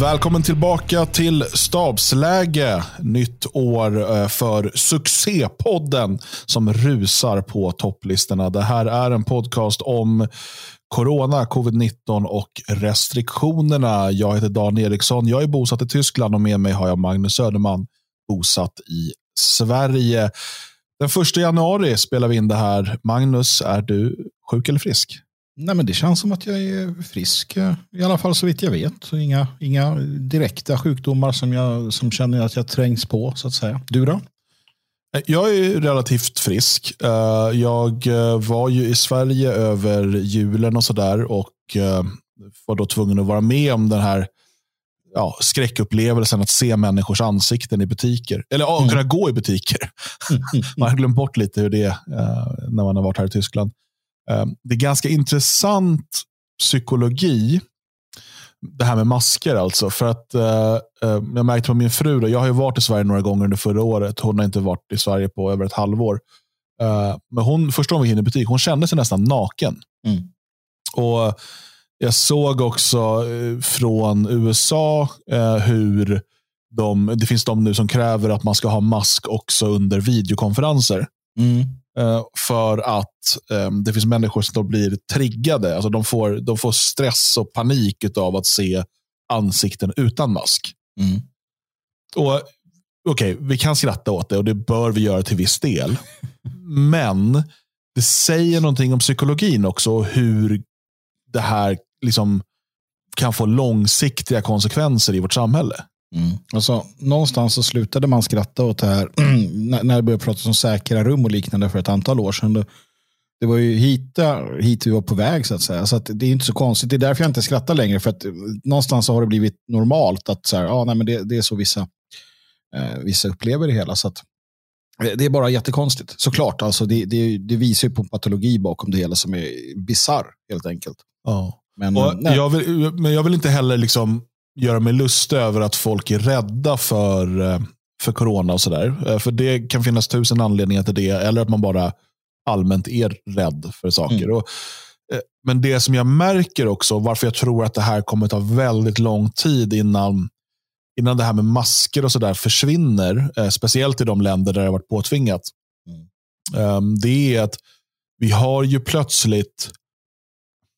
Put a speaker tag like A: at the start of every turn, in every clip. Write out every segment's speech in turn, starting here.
A: Välkommen tillbaka till stabsläge. Nytt år eh, för succépodden som rusar på topplistorna. Det här är en podcast om corona, covid-19 och restriktionerna. Jag heter Dan Eriksson. Jag är bosatt i Tyskland och med mig har jag Magnus Söderman bosatt i Sverige. Den första januari spelar vi in det här. Magnus, är du sjuk eller frisk?
B: Nej, men det känns som att jag är frisk, eh, i alla fall så vitt jag vet. Inga, inga direkta sjukdomar som jag som känner att jag trängs på, så att säga. Du då?
A: Jag är relativt frisk. Eh, jag eh, var ju i Sverige över julen och sådär och var då tvungen att vara med om den här ja, skräckupplevelsen att se människors ansikten i butiker. Eller ja, mm. kunna gå i butiker. man har glömt bort lite hur det är när man har varit här i Tyskland. Eh, det är ganska intressant psykologi, det här med masker alltså. För att uh, uh, Jag märkte på min fru, då, jag har ju varit i Sverige några gånger under förra året. Hon har inte varit i Sverige på över ett halvår. Uh, men hon, första gången vi gick in i butik, hon kände sig nästan naken. Mm. Och Jag såg också från USA hur de, det finns de nu som kräver att man ska ha mask också under videokonferenser. Mm. Eh, för att um, det finns människor som blir triggade. Alltså de, får, de får stress och panik av att se ansikten utan mask. Mm. Och Okej, okay, vi kan skratta åt det och det bör vi göra till viss del. Men det säger någonting om psykologin också och hur det här liksom kan få långsiktiga konsekvenser i vårt samhälle.
B: Mm. Alltså, någonstans så slutade man skratta åt det här när det började pratas om säkra rum och liknande för ett antal år sedan. Det var ju hit, hit vi var på väg så att säga. Så att det är inte så konstigt. Det är därför jag inte skrattar längre. För att någonstans har det blivit normalt att så här, ja, nej, men det, det är så vissa, eh, vissa upplever det hela. Så att, det är bara jättekonstigt. Såklart, alltså det, det, det visar ju på patologi bakom det hela som är bizarr helt enkelt.
A: Ja. Men, jag vill, men jag vill inte heller liksom göra mig lustig över att folk är rädda för, eh, för corona och sådär. Eh, för det kan finnas tusen anledningar till det. Eller att man bara allmänt är rädd för saker. Mm. Och, eh, men det som jag märker också, varför jag tror att det här kommer ta väldigt lång tid innan, innan det här med masker och sådär försvinner. Speciellt i de länder där det har varit påtvingat. Mm. Ehm, det är att vi har ju plötsligt,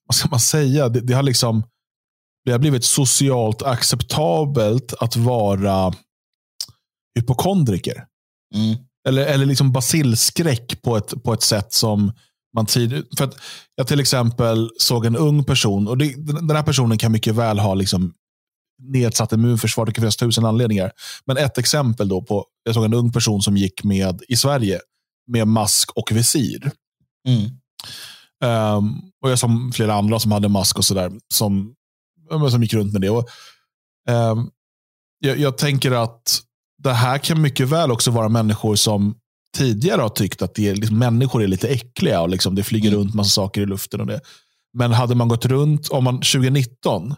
A: vad ska man säga, det, det har liksom det har blivit socialt acceptabelt att vara hypokondriker. Mm. Eller, eller liksom basilskräck på ett, på ett sätt som man tidigare... För att jag till exempel såg en ung person, och det, den här personen kan mycket väl ha liksom nedsatt immunförsvar. Det kan finnas tusen anledningar. Men ett exempel då på, jag såg en ung person som gick med i Sverige med mask och visir. Mm. Um, och jag som flera andra som hade mask och sådär. Som som gick runt med det. Och, eh, jag, jag, tänker att det här kan mycket väl också vara människor som tidigare har tyckt att det är, liksom, människor är lite äckliga och liksom, det flyger mm. runt massa saker i luften. och det. Men hade man gått runt, om man 2019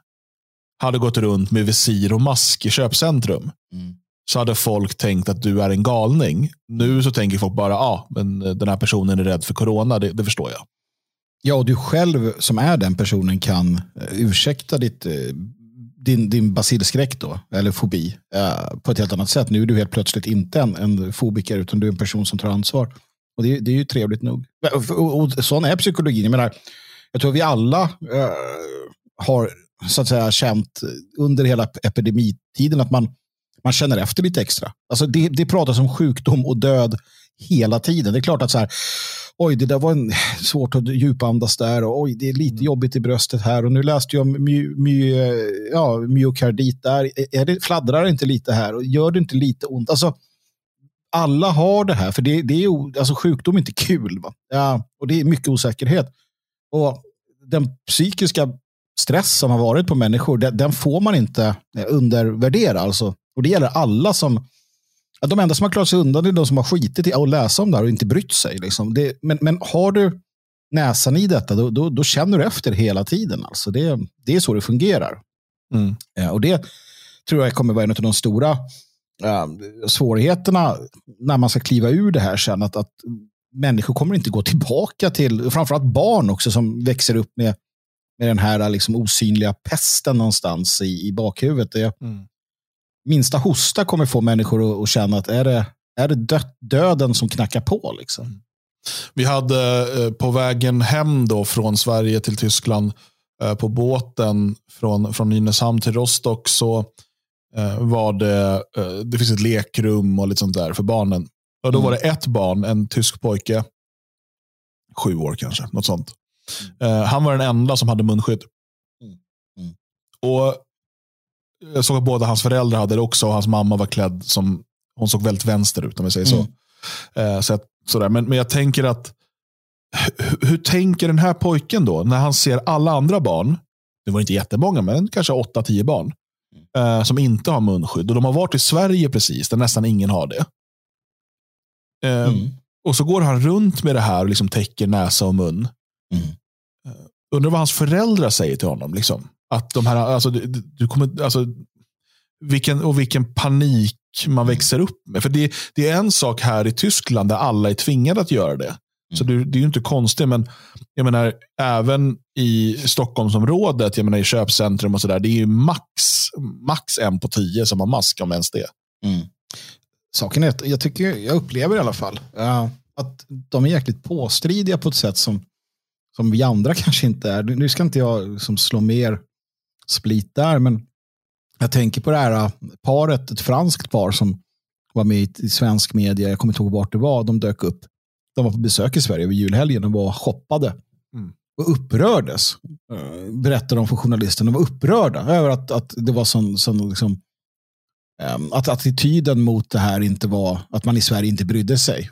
A: hade gått runt med visir och mask i köpcentrum, mm. så hade folk tänkt att du är en galning. Nu så tänker folk bara, ja, ah, men den här personen är rädd för corona, det, det förstår jag.
B: Ja, och du själv som är den personen kan eh, ursäkta ditt, eh, din, din basilskräck då, eller fobi, eh, på ett helt annat sätt. Nu är du helt plötsligt inte en, en fobiker, utan du är en person som tar ansvar. Och det, det är ju trevligt nog. Och, och, och sån är psykologin. Jag menar, jag tror vi alla uh, har så att säga känt under hela epidemitiden att man, man känner efter lite extra. Alltså det, det pratas om sjukdom och död hela tiden. Det är klart att så här, oj, det där var en, svårt att djupandas där och oj, det är lite mm. jobbigt i bröstet här och nu läste jag om my, my, ja, myokardit där. Är det, fladdrar det inte lite här och gör det inte lite ont? Alltså, alla har det här, för det, det är, alltså, sjukdom är inte kul. Va? Ja, och det är mycket osäkerhet. Och den psykiska stress som har varit på människor, den, den får man inte undervärdera. Alltså. Och det gäller alla som de enda som har klarat sig undan är de som har skitit i att läsa om det här och inte brytt sig. Liksom. Det, men, men har du näsan i detta, då, då, då, känner du efter hela tiden. Alltså det, det är så det fungerar. Mm. Ja, och Det tror jag kommer vara en av de stora äh, svårigheterna när man ska kliva ur det här sen. Att, att människor kommer inte gå tillbaka till, framförallt barn också som växer upp med med den här liksom, osynliga pesten någonstans i, i bakhuvudet. Det, mm. Minsta hosta kommer få människor att, känna att är det, är det dö döden som knackar på? Liksom?
A: Vi hade eh, på vägen hem då från Sverige till Tyskland eh, på båten från, från Nynäshamn till Rostock så eh, var det, det finns ett lekrum och lite sånt där för barnen. Och då mm. var det ett barn, en tysk pojke, sju år kanske, något sånt. Mm. Han var den enda som hade munskydd. Mm. Och Jag såg att båda hans föräldrar hade det också och hans mamma var klädd som, hon såg väldigt vänster ut om vi säger så. Mm. Så, att, sådär. Men, men jag tänker att, hur, hur tänker den här pojken då när han ser alla andra barn, det var inte jättemånga, men kanske 8-10 barn, eh, som inte har munskydd. Och de har varit i Sverige precis, där nästan ingen har det. Eh, mm. Och så går han runt med det här och liksom täcker näsa och mun. Mm. Eh, undrar vad hans föräldrar säger till honom. Liksom. Att de här, alltså, du, du kommer, alltså, vilken, och vilken panik man växer upp med. För det, det, är en sak här i Tyskland där alla är tvingade att göra det. Så det, det, är ju inte konstigt, men jag menar, även i Stockholmsområdet, jag menar i köpcentrum och sådär, det är ju max, max en på tio som har mask, om ens det. Mm.
B: Saken är att jag, tycker, jag upplever i alla fall uh, att de är jäkligt påstridiga på ett sätt som, som vi andra kanske inte är. Nu ska inte jag som slå mer split där, men jag tänker på det här äh, paret, ett franskt par som var med i svensk media, jag kommer inte ihåg vart det var, de dök upp. De var på besök i Sverige över julhelgen och var shoppade. Mm. Och upprördes, äh, berättade de för journalisten, de var upprörda över att, att det var sån, sån liksom, ähm, att attityden mot det här inte var att man i Sverige inte brydde sig.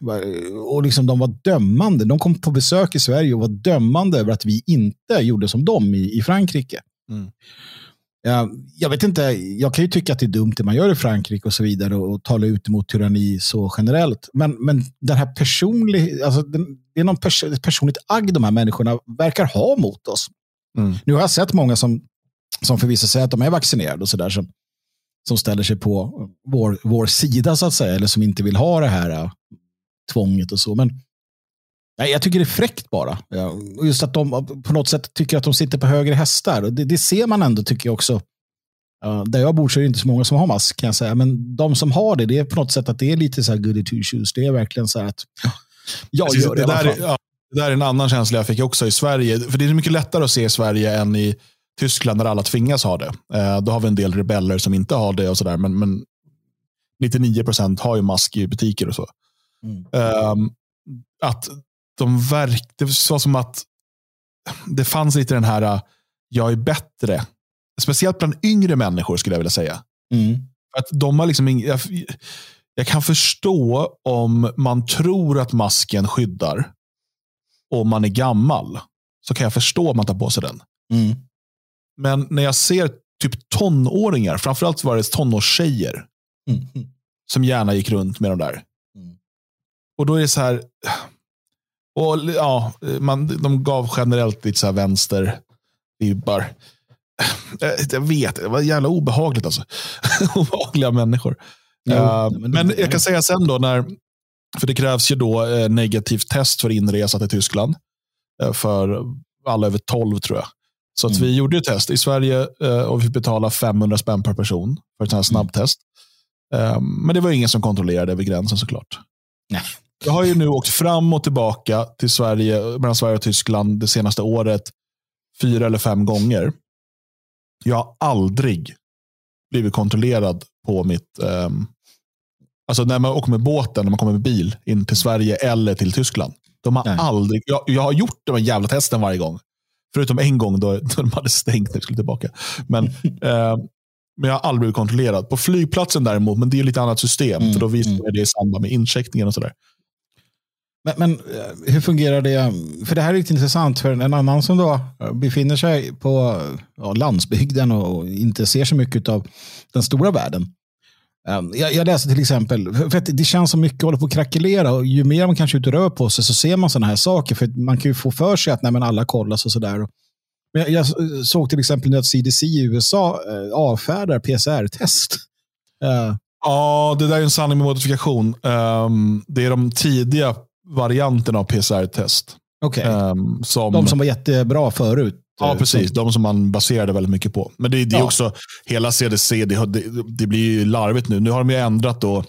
B: Och liksom de var dömande. De kom på besök i Sverige och var dömande över att vi inte gjorde som dem i, i Frankrike. Mm. Jag vet inte, jag kan ju tycka att det är dumt det man gör i Frankrike och så vidare och, och tala ut mot tyranni så generellt. Men, men den här personliga, alltså det är någon pers personligt agg de här människorna verkar ha mot oss. Mm. Nu har jag sett många som, som förvisso säger att de är vaccinerade och sådär som, som ställer sig på vår, vår sida så att säga, eller som inte vill ha det här äh, tvånget och så. Men Nej, jag tycker det är fräckt bara. Ja, just att de på något sätt tycker att de sitter på högre hästar. Det, det ser man ändå tycker jag också. Uh, där jag bor så är det inte så många som har mask kan jag säga. Men de som har det, det är på något sätt att det är lite så här goody two shoes. Det är verkligen så här att jag Precis, gör det, det där, är, ja,
A: det där är en annan känsla jag fick också i Sverige. För det är mycket lättare att se i Sverige än i Tyskland där alla tvingas ha det. Uh, då har vi en del rebeller som inte har det och sådär. Men, men 99 procent har ju mask i butiker och så. Mm. Uh, att de verk, det var som att det fanns lite den här, jag är bättre. Speciellt bland yngre människor skulle jag vilja säga. Mm. Att de har liksom jag, jag kan förstå om man tror att masken skyddar och man är gammal. Så kan jag förstå om man tar på sig den. Mm. Men när jag ser typ tonåringar, framförallt var det tonårstjejer, mm. som gärna gick runt med de där. Mm. Och då är det så här, och ja, man, De gav generellt lite så här vänster vibbar. Eh, jag vet, det var jävla obehagligt alltså. Obehagliga människor. Jo, uh, men, men jag kan säga sen då, när, för det krävs ju då eh, negativt test för inresa till Tyskland. Eh, för alla över 12 tror jag. Så att mm. vi gjorde ett test i Sverige eh, och vi fick betala 500 spänn per person för ett sånt här snabbtest. Mm. Men det var ingen som kontrollerade över gränsen såklart. Nej. Jag har ju nu åkt fram och tillbaka till Sverige, mellan Sverige och Tyskland det senaste året fyra eller fem gånger. Jag har aldrig blivit kontrollerad på mitt... Um, alltså när man åker med båten, när man kommer med bil in till Sverige eller till Tyskland. De har aldrig... Jag, jag har gjort de här jävla testen varje gång. Förutom en gång då, då de hade stängt när vi skulle tillbaka. Men, eh, men jag har aldrig blivit kontrollerad. På flygplatsen däremot, men det är lite annat system. Mm, för då visar mm. det i samband med incheckningen och sådär.
B: Men, men, eh, hur fungerar det? För det här är lite intressant för en annan som då eh, befinner sig på ja, landsbygden och inte ser så mycket av den stora världen. Ehm, jag, jag läste till exempel, för att det känns som mycket håller på att krackelera och ju mer man kanske ut och rör på sig så ser man sådana här saker. För man kan ju få för sig att nej, men alla kollas och sådär. Jag, jag såg till exempel nu att CDC i USA eh, avfärdar PCR-test.
A: Ja, det där är en sanning med modifikation. Um, det är de tidiga varianten av PCR-test.
B: Okay. Um, ehm, som, de som var jättebra förut?
A: Ja, precis. De som man baserade väldigt mycket på. Men det, det är ja. också, hela CDC, det, det, det, blir ju larvigt nu. Nu har de ju ändrat då.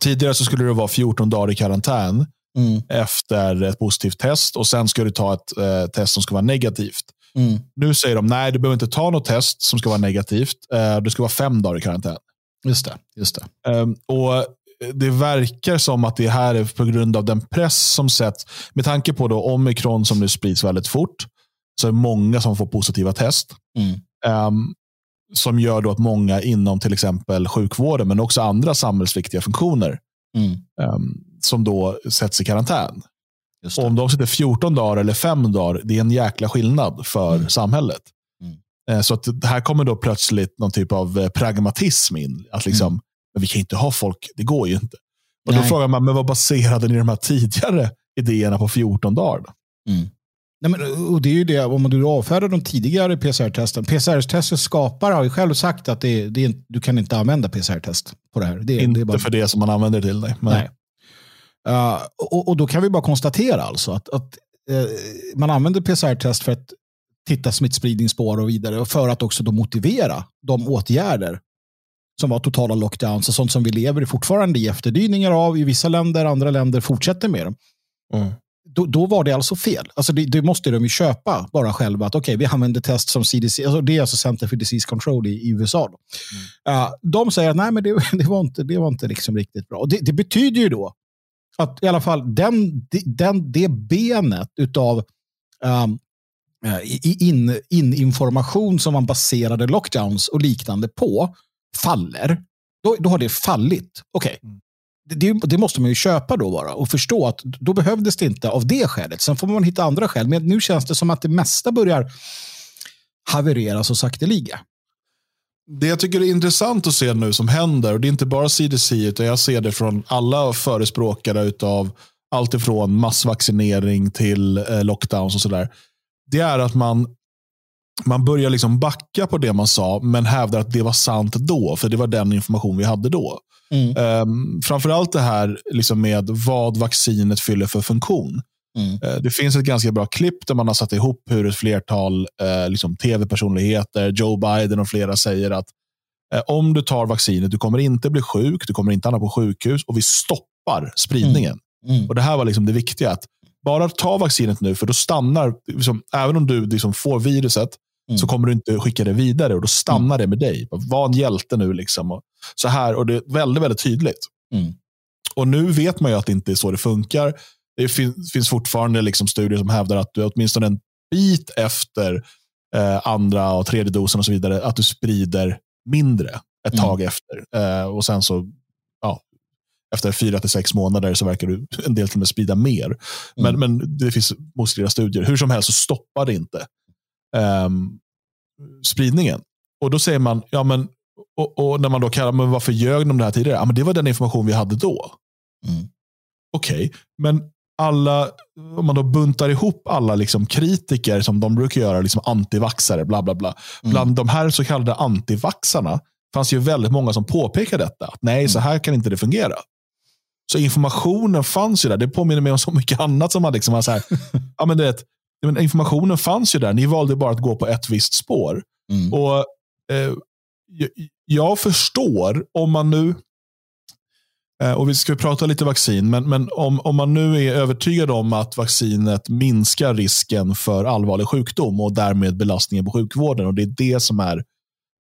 A: Tidigare så skulle det vara 14 dagar i karantän mm. efter ett positivt test och sen ska du ta ett eh, test som ska vara negativt. Mm. Nu säger de nej, du behöver inte ta något test som ska vara negativt. Eh, det ska vara fem dagar i karantän.
B: Just det. Just det.
A: Um, och det verkar som att det här är på grund av den press som sätts. Med tanke på då omikron som nu sprids väldigt fort, så är det många som får positiva test. Mm. Um, som gör då att många inom till exempel sjukvården, men också andra samhällsviktiga funktioner, mm. um, som då sätts i karantän. om de sitter 14 dagar eller 5 dagar, det är en jäkla skillnad för mm. samhället. Mm. Uh, så att här kommer då plötsligt någon typ av eh, pragmatism in. Att liksom, mm. Men vi kan inte ha folk, det går ju inte. Och Då frågar man, men vad baserade ni de här tidigare idéerna på 14 dagar? Mm.
B: Nej, men, och det är ju det, om du avfärdar de tidigare PCR-testen. PCR-testet skapare har ju själv sagt att det, det, du kan inte använda PCR-test på det här. Det,
A: inte
B: det
A: bara... för det som man använder det till. Nej. nej.
B: Uh, och, och, då kan vi bara konstatera alltså att, att uh, man använder PCR-test för att titta smittspridningsspår och vidare och för att också då motivera de åtgärder som var totala lockdowns och sånt som vi lever fortfarande i efterdyningar av i vissa länder, andra länder fortsätter med dem. Mm då, då, var det alltså fel. Alltså det, det måste de ju köpa bara själva. Att okay, vi använder test som CDC, alltså det är alltså Center for Disease Control i, i USA. Mm. Uh, de säger att nej, men det, det var inte, det var inte liksom riktigt bra. Och det, det, betyder ju då att i alla fall den, den, det benet utav um, in, in information som man baserade lockdowns och liknande på faller. Då, då har det fallit. Okej, okay. Mm det, det, måste man ju köpa då bara och förstå att då behövdes det inte av det skälet. Sen får man hitta andra skäl. Men nu känns det som att det mesta börjar haverera så sakteliga.
A: Det jag tycker är intressant att se nu som händer, och det är inte bara CDC, utan jag ser det från alla förespråkare av allt ifrån massvaccinering till eh, lockdowns och sådär. Det är att man, man börjar liksom backa på det man sa, men hävdar att det var sant då, för det var den information vi hade då. Mm. Um, framförallt det här liksom med vad vaccinet fyller för funktion. Mm. Uh, det finns ett ganska bra klipp där man har satt ihop hur ett flertal uh, liksom tv-personligheter, Joe Biden och flera säger att uh, om du tar vaccinet, du kommer inte bli sjuk, du kommer inte hamna på sjukhus och vi stoppar spridningen. Mm. mm. Och Det här var liksom det viktiga. att Bara ta vaccinet nu, för då stannar, liksom, även om du liksom får viruset, Mm. så kommer du inte skicka det vidare och då stannar mm. det med dig. Var en hjälte nu. Liksom. Och så här, och Det är väldigt, väldigt tydligt. Mm. Och Nu vet man ju att det inte är så det funkar. Det finns, finns fortfarande liksom studier som hävdar att du åtminstone en bit efter eh, andra och tredje dosen och så vidare, att du sprider mindre ett mm. tag efter. Eh, och sen så, ja, efter fyra till sex månader så verkar du en del till och med sprida mer. Men, mm. men det finns motstridiga studier. Hur som helst så stoppar det inte um, spridningen. Och då säger man, ja men, och, och, när man då kallar, men varför ljög de det här tidigare? Ja, men det var den information vi hade då. Mm. Okej, okay, men alla, om man då buntar ihop alla liksom kritiker som de brukar göra, liksom antivaxare, bla bla bla. Mm. Bland de här så kallade antivaxarna fanns ju väldigt många som påpekade detta. Att nej, så mm. här kan inte det fungera. Så informationen fanns ju där. Det påminner mig om så mycket annat som man liksom var så här, ja men det, men informationen fanns ju där. Ni valde bara att gå på ett visst spår. Mm. Och eh, Jag förstår om man nu, eh, och vi ska prata lite vaccin, men, men om, om man nu är övertygad om att vaccinet minskar risken för allvarlig sjukdom och därmed belastningen på sjukvården. och Det är det som är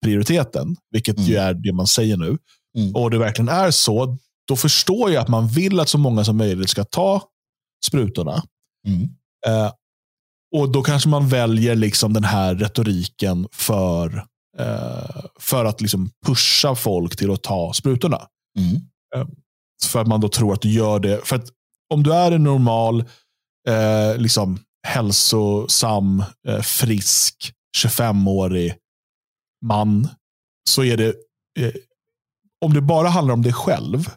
A: prioriteten, vilket mm. ju är det man säger nu. Mm. Och det verkligen är så, då förstår jag att man vill att så många som möjligt ska ta sprutorna. Mm. Eh, och Då kanske man väljer liksom den här retoriken för, eh, för att liksom pusha folk till att ta sprutorna. Mm. Eh, för att man då tror att du gör det. För att om du är en normal, eh, liksom hälsosam, eh, frisk, 25-årig man, så är det, eh, om det bara handlar om dig själv,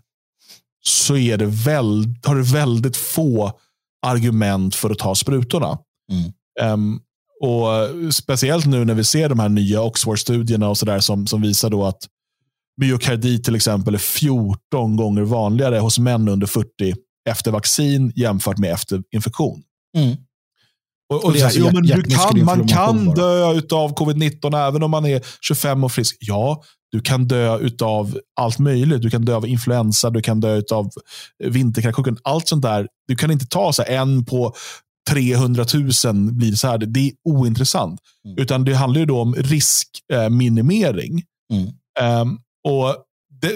A: så är det väl, har du väldigt få argument för att ta sprutorna. Mm. Um, och Speciellt nu när vi ser de här nya Oxford-studierna och så där som, som visar då att myokardi till exempel är 14 gånger vanligare hos män under 40 efter vaccin jämfört med efter infektion. Mm. Och, och, jo, men du kan, man kan dö av covid-19 även om man är 25 och frisk. Ja, du kan dö av allt möjligt. Du kan dö av influensa, du kan dö av vinterkräksjukan. Allt sånt där. Du kan inte ta så en på 300 000 blir så här. Det är ointressant. Mm. Utan det handlar ju då om riskminimering. Mm. Um, och det,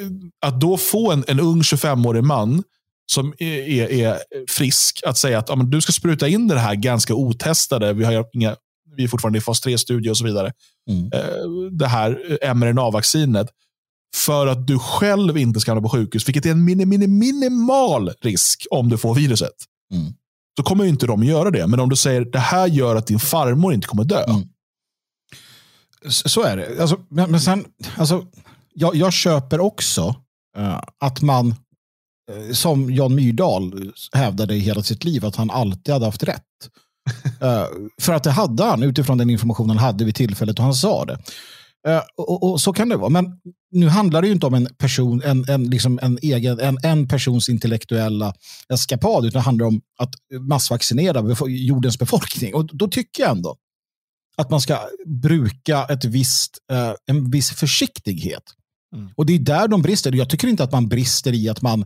A: att då få en, en ung 25-årig man som är, är, är, frisk att säga att ja, men du ska spruta in det här ganska otestade. Vi, har inga, vi är fortfarande i fas 3-studie och så vidare. Mm. Uh, det här mRNA-vaccinet. För att du själv inte ska hamna på sjukhus, vilket är en min, min, minimal risk om du får viruset. Mm. Då kommer inte de göra det. Men om du säger det här gör att din farmor inte kommer dö. Mm.
B: Så är det. Alltså, men, men sen, alltså, jag, jag köper också uh, att man, uh, som Jan Myrdal hävdade i hela sitt liv, att han alltid hade haft rätt. uh, för att det hade han utifrån den information han hade vid tillfället och han sa det. Och, och, och, Så kan det vara. Men nu handlar det ju inte om en person, en, en, liksom en, egen, en, en persons intellektuella eskapad, utan det handlar om att massvaccinera jordens befolkning. Och då tycker jag ändå att man ska bruka ett visst, en viss försiktighet. Mm. Och det är där de brister. Jag tycker inte att man brister i att man,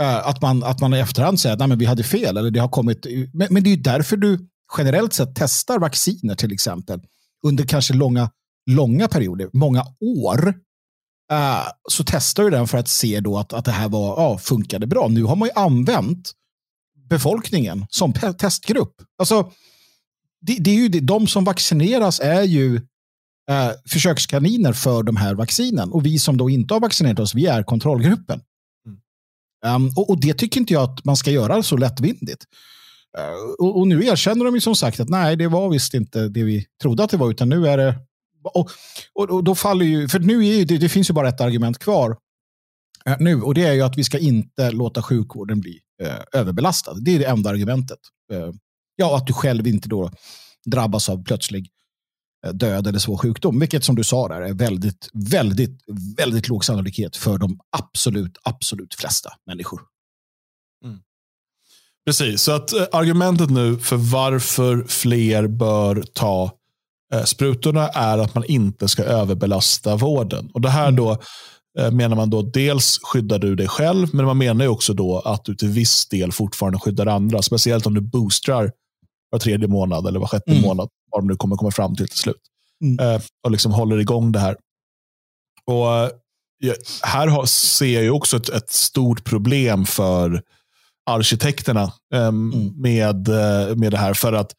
B: äh, att man, att man i efterhand säger att vi hade fel. Eller det har kommit, men, men det är därför du generellt sett testar vacciner till exempel. Under kanske långa, långa perioder, många år. Äh, så testar du den för att se då att, att det här var, ja, funkade bra. Nu har man ju använt befolkningen som testgrupp. Alltså, det, det, är ju det, de som vaccineras är ju eh, försökskaniner för de här vaccinen. Och vi som då inte har vaccinerat oss, vi är kontrollgruppen. Mm. Um, och, och, det tycker inte jag att man ska göra så lättvindigt. Uh, och, och, nu erkänner de ju som sagt att nej, det var visst inte det vi trodde att det var, utan nu är det... Och, och, och då faller ju, för nu är det, det finns ju bara ett argument kvar eh, nu, och det är ju att vi ska inte låta sjukvården bli eh, överbelastad. Det är det enda argumentet. Eh, ja, att du själv inte då drabbas av plötslig eh, död eller svår sjukdom. Vilket som du sa där är väldigt, väldigt, väldigt låg sannolikhet för de absolut, absolut flesta människor.
A: Mm. Precis, så att eh, argumentet nu för varför fler bör ta sprutorna är att man inte ska överbelasta vården. Och Det här då eh, menar man då dels skyddar du dig själv, men man menar också då att du till viss del fortfarande skyddar andra. Speciellt om du boostrar var tredje månad eller var sjätte mm. månad vad de nu kommer komma fram till till slut. Mm. Eh, och liksom håller igång det här. Och eh, Här ser jag också ett, ett stort problem för arkitekterna eh, mm. med, eh, med det här. För att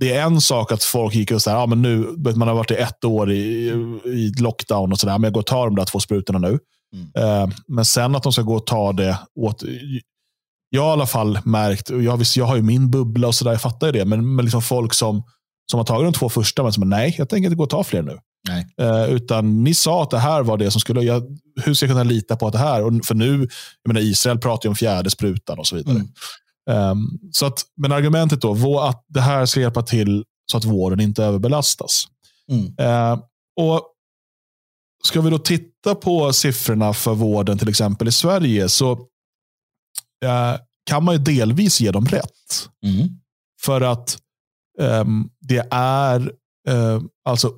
A: det är en sak att folk gick och sa, ja, men nu, man har varit i ett år i, i lockdown och sådär, men jag går och tar de där två sprutorna nu. Mm. Eh, men sen att de ska gå och ta det åt, jag har i alla fall märkt, och jag, visst, jag har ju min bubbla och sådär, jag fattar ju det, men, men liksom folk som som har tagit de två första, men som nej, jag tänker inte gå och ta fler nu. Uh, utan ni sa att det här var det som skulle, jag, hur ska jag kunna lita på att det här, och för nu, jag menar Israel pratar ju om fjärde sprutan och så vidare. Mm. Um, så att, men argumentet då, att det här ska hjälpa till så att vården inte överbelastas. Mm. Uh, och Ska vi då titta på siffrorna för vården till exempel i Sverige så uh, kan man ju delvis ge dem rätt. Mm. För att Um, det är uh, alltså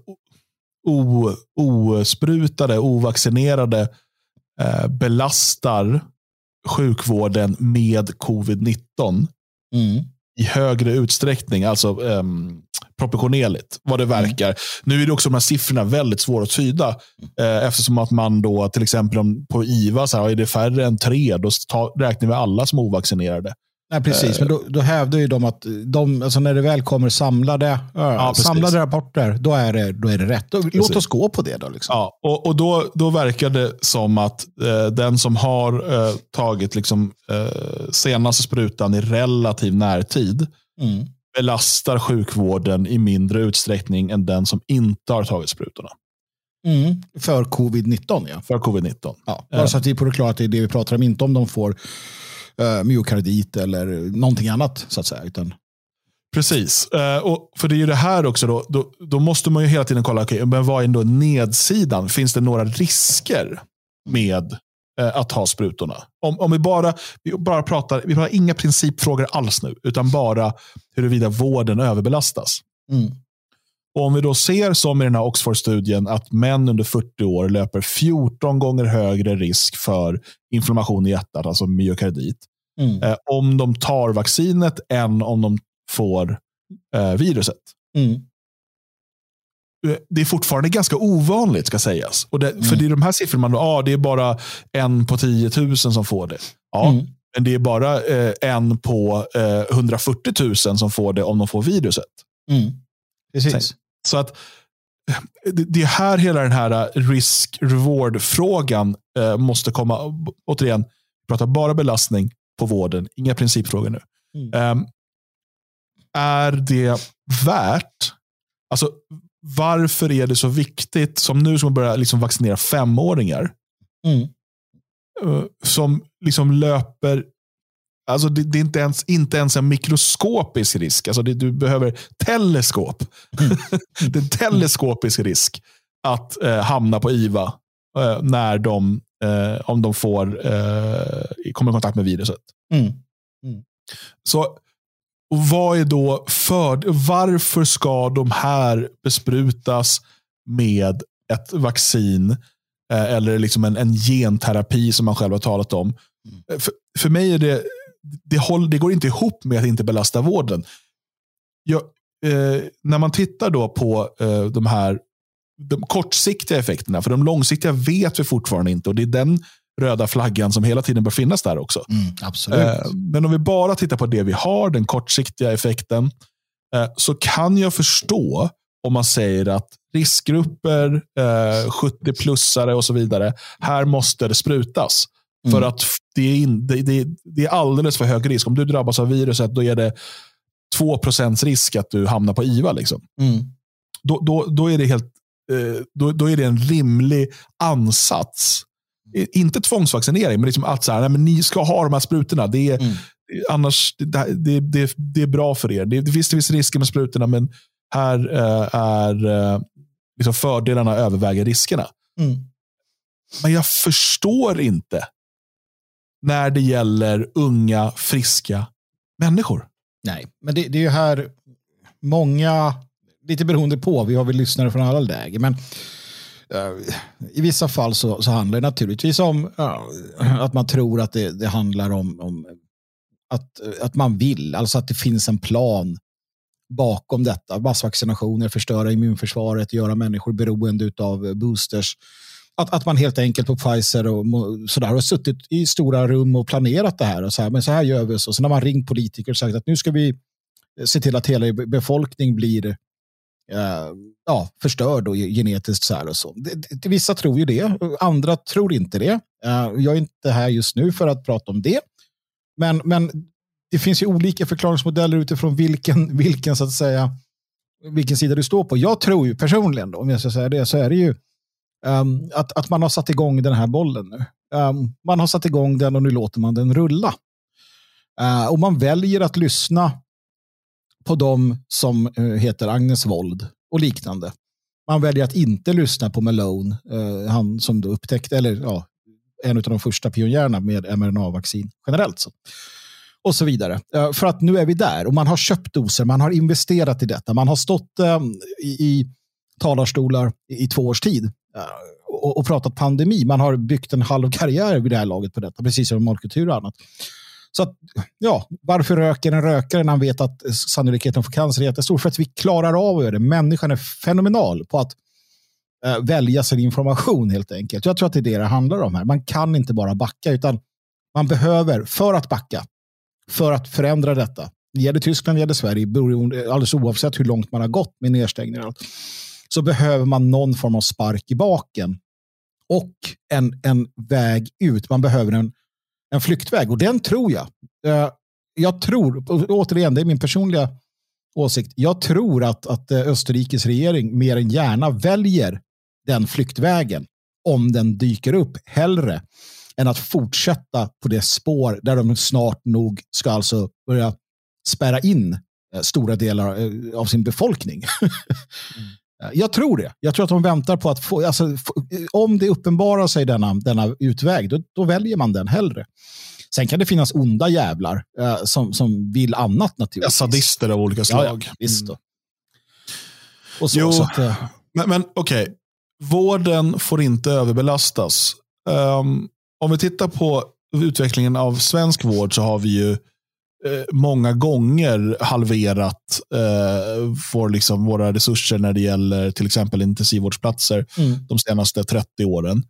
A: osprutade, ovaccinerade uh, belastar sjukvården med covid-19 mm. i högre utsträckning, alltså um, proportionerligt vad det mm. verkar. Mm. Nu är det också de här siffrorna väldigt svåra att tyda eh, eftersom att man då till exempel på IVA, så här, är det färre än tre, då räknar vi alla som ovaccinerade.
B: Nej, precis, men då, då hävdar ju de att de, alltså när det väl kommer samlade, ja, samlade rapporter, då är det, då är det rätt. Då, låt oss gå på det. Då, liksom.
A: ja, och, och då, då verkar det som att eh, den som har eh, tagit liksom, eh, senaste sprutan i relativ närtid mm. belastar sjukvården i mindre utsträckning än den som inte har tagit sprutorna.
B: Mm. För covid-19 ja.
A: För covid-19.
B: Ja, bara så att vi är på det klara att det är det vi pratar om, inte om de får uh, myokardit eller någonting annat. så att säga. Utan...
A: Precis, uh, och för det är ju det här också. Då, då, då måste man ju hela tiden kolla, okay, men vad är då nedsidan? Finns det några risker med eh, att ta sprutorna. Om, om vi, bara, vi bara pratar, vi pratar inga principfrågor alls nu, utan bara huruvida vården överbelastas.
B: Mm.
A: Och om vi då ser som i den här Oxford-studien att män under 40 år löper 14 gånger högre risk för inflammation i hjärtat, alltså myokardit,
B: Mm.
A: eh, om de tar vaccinet än om de får eh, viruset.
B: Mm.
A: Eh, Det är fortfarande ganska ovanligt ska sägas. Och det, För
B: Mm.
A: det är de här siffrorna, man, ah, det är bara en på 10 000 som får det. Ja,
B: Mm.
A: men det är bara eh, en på eh, 140 000 som får det om de får viruset.
B: Mm. Precis.
A: Så att eh, det är här hela den här eh, risk-reward-frågan eh, måste komma. Återigen, vi pratar bara belastning på vården, inga principfrågor nu.
B: Mm.
A: Ehm, är det värt, alltså varför är det så viktigt, som nu som börjar liksom vaccinera femåringar,
B: Mm.
A: eh, som liksom löper Alltså det, det är inte ens, inte ens en mikroskopisk risk. Alltså det, du behöver teleskop. det är en teleskopisk risk att eh, hamna på IVA eh, när de, eh, om de får, eh, kommer i kontakt med viruset.
B: Mm.
A: Så och vad är då för, varför ska de här besprutas med ett vaccin eh, eller liksom en, en genterapi som man själv har talat om? Eh, För, för mig är det, det, håll, det går inte ihop med att inte belasta vården. Jag, eh, när man tittar då på eh, de här de kortsiktiga effekterna, för de långsiktiga vet vi fortfarande inte och det är den röda flaggan som hela tiden bör finnas där också.
B: Mm. Absolut.
A: Eh, Men om vi bara tittar på det vi har, den kortsiktiga effekten, eh, så kan jag förstå om man säger att riskgrupper, eh, 70-plussare och så vidare, här måste det sprutas. För
B: Mm.
A: att det är, in, det, det, det är alldeles för hög risk. Om du drabbas av viruset, då är det 2% risk att du hamnar på IVA. Liksom.
B: Mm.
A: Då, då, då, är det helt, då, då är det en rimlig ansats. Inte tvångsvaccinering, men liksom att så här, nej, men ni ska ha de här sprutorna. Det är,
B: Mm.
A: annars, det, det, det, det är bra för er. Det, det finns det finns risker med sprutorna, men här eh, är eh, liksom fördelarna överväger riskerna.
B: Mm.
A: Men jag förstår inte när det gäller unga, friska människor.
B: Nej, men det, det är ju här många, lite beroende på, vi har väl lyssnare från alla läger, men eh, i vissa fall så, så handlar det naturligtvis om ja, att man tror att det, det handlar om, om att, att man vill, alltså att det finns en plan bakom detta. Massvaccinationer, förstöra immunförsvaret, göra människor beroende av boosters. Att, att man helt enkelt på Pfizer och sådär har suttit i stora rum och planerat det här. Och så här men så här gör vi. Så. Sen har man ringt politiker och sagt att nu ska vi se till att hela befolkningen blir Eh, ja, förstörd och genetiskt så här och så. Det, det, vissa tror ju det, andra tror inte det. Eh, jag är inte här just nu för att prata om det. Men, men det finns ju olika förklaringsmodeller utifrån vilken, vilken, så att säga, vilken sida du står på. Jag tror ju personligen, då, om jag ska säga det, så är det ju um, att, att man har satt igång den här bollen nu. Um, man har satt igång den och nu låter man den rulla. Uh, och man väljer att lyssna på dem som eh, heter Agnes Wold och liknande. Man väljer att inte lyssna på Malone, eh, han som då upptäckte, eller ja, en av de första pionjärerna med mRNA-vaccin generellt. Så. Och så vidare. Eh, för att nu är vi där och man har köpt doser, man har investerat i detta, man har stått ehm, i, talarstolar i, två års tid och, pratat pandemi. Man har byggt en halv karriär vid det här laget på detta, precis som målkultur och annat. Så att, ja, varför röker en rökare när han vet att sannolikheten för cancer är jättestor? För att vi klarar av att göra det. Människan är fenomenal på att eh, välja sin information helt enkelt. Jag tror att det är det det handlar om här. Man kan inte bara backa, utan man behöver, för att backa, för att förändra detta, det gäller Tyskland, det gäller Sverige, beroende- alldeles oavsett hur långt man har gått med nedstängningar så behöver man någon form av spark i baken och en, en väg ut. Man behöver en, en flyktväg och den tror jag. Eh, jag tror, återigen, det är min personliga åsikt. Jag tror att, att eh, Österrikes regering mer än gärna väljer den flyktvägen om den dyker upp hellre än att fortsätta på det spår där de snart nog ska alltså börja spärra in eh, stora delar av sin befolkning. Mm. Jag tror det. Jag tror att de väntar på att få, alltså, om det uppenbarar sig denna, denna utväg, då, då väljer man den hellre. Sen kan det finnas onda jävlar eh, som, som vill annat naturligtvis.
A: Ja, sadister av olika slag.
B: Ja, visst då.
A: Och så, jo, så att, uh... men, men okej. Okay. Vården får inte överbelastas. Um, om vi tittar på utvecklingen av svensk vård så har vi ju eh, många gånger halverat eh, vår, liksom, våra resurser när det gäller till exempel intensivvårdsplatser mm. de senaste 30 åren.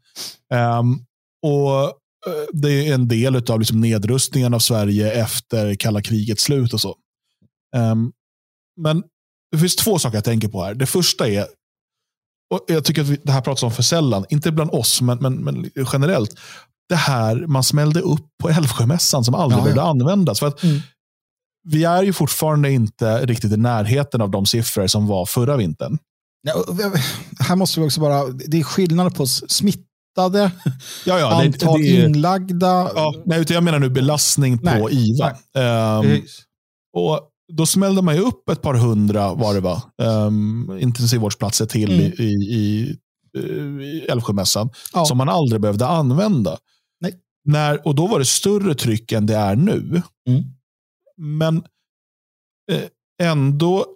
A: Um, och eh, Det är en del av liksom nedrustningen av Sverige efter kalla krigets slut. och så. Um, men det finns två saker jag tänker på här. Det första är, och jag tycker att vi, det här pratas om för sällan, inte bland oss, men, men, men generellt det här man smällde upp på Älvsjömässan som aldrig ja, behövde ja. användas. För att mm. Vi är ju fortfarande inte riktigt i närheten av de siffror som var förra vintern.
B: Ja, här måste vi också bara, det är skillnad på smittade, ja, ja, antal det, det, inlagda.
A: Ja, nej, jag menar nu belastning på nej, IVA. Um, och då smällde man ju upp ett par hundra var det va? Um, intensivvårdsplatser till mm. i, i, i Älvsjömässan ja. som man aldrig behövde använda. När, och då var det större tryck än det är nu. Mm. Men eh, ändå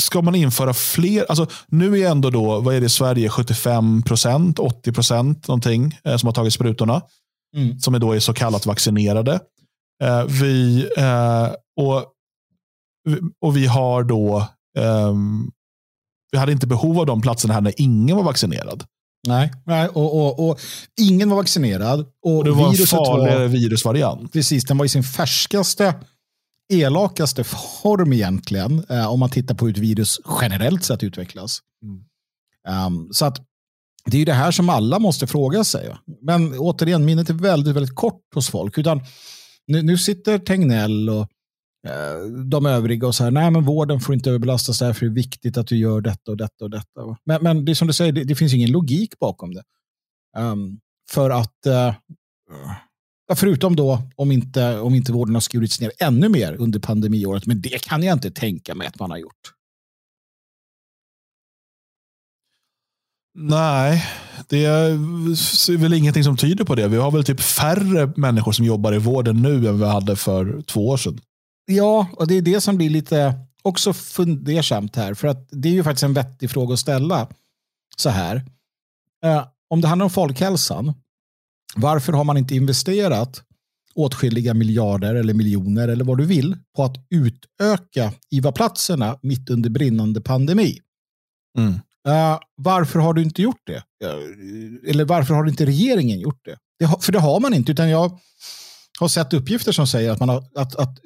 A: ska man införa fler. Alltså, nu är ändå då, vad är det i Sverige, 75 procent, 80 procent någonting eh, som har tagit sprutorna. Mm. Som är då är så kallat vaccinerade. Eh, vi, eh, och, och vi har då, ehm, vi hade inte behov av de platserna här när ingen var vaccinerad.
B: Nej, nej och, och, och, ingen var vaccinerad. Och,
A: och det var en farligare virusvariant.
B: Precis, den var i sin färskaste, elakaste form egentligen. Eh, om man tittar på hur ett virus generellt sett utvecklas. Mm. Um, så att det är det här som alla måste fråga sig. Men återigen, minnet är väldigt, väldigt kort hos folk. Utan nu, nu sitter Tegnell och Eh, de övriga och så här, nej men vården får inte överbelastas därför är det viktigt att du gör detta och detta och detta. Men, men det är som du säger, det, det finns ingen logik bakom det. Um, för att, uh, förutom då om inte, om inte vården har skurits ner ännu mer under pandemiåret, men det kan jag inte tänka mig att man har gjort.
A: Nej, det är väl ingenting som tyder på det. Vi har väl typ färre människor som jobbar i vården nu än vi hade för två år sedan.
B: Ja, och det är det som blir lite också fundersamt här. För att det är ju faktiskt en vettig fråga att ställa. Så här. Eh, om det handlar om folkhälsan, varför har man inte investerat åtskilliga miljarder eller miljoner eller vad du vill på att utöka IVA-platserna mitt under brinnande pandemi? Mm. Uh, varför har du inte gjort det? Eller varför har inte regeringen gjort det? det har, för det har man inte, utan jag har sett uppgifter som säger att, man har, att, att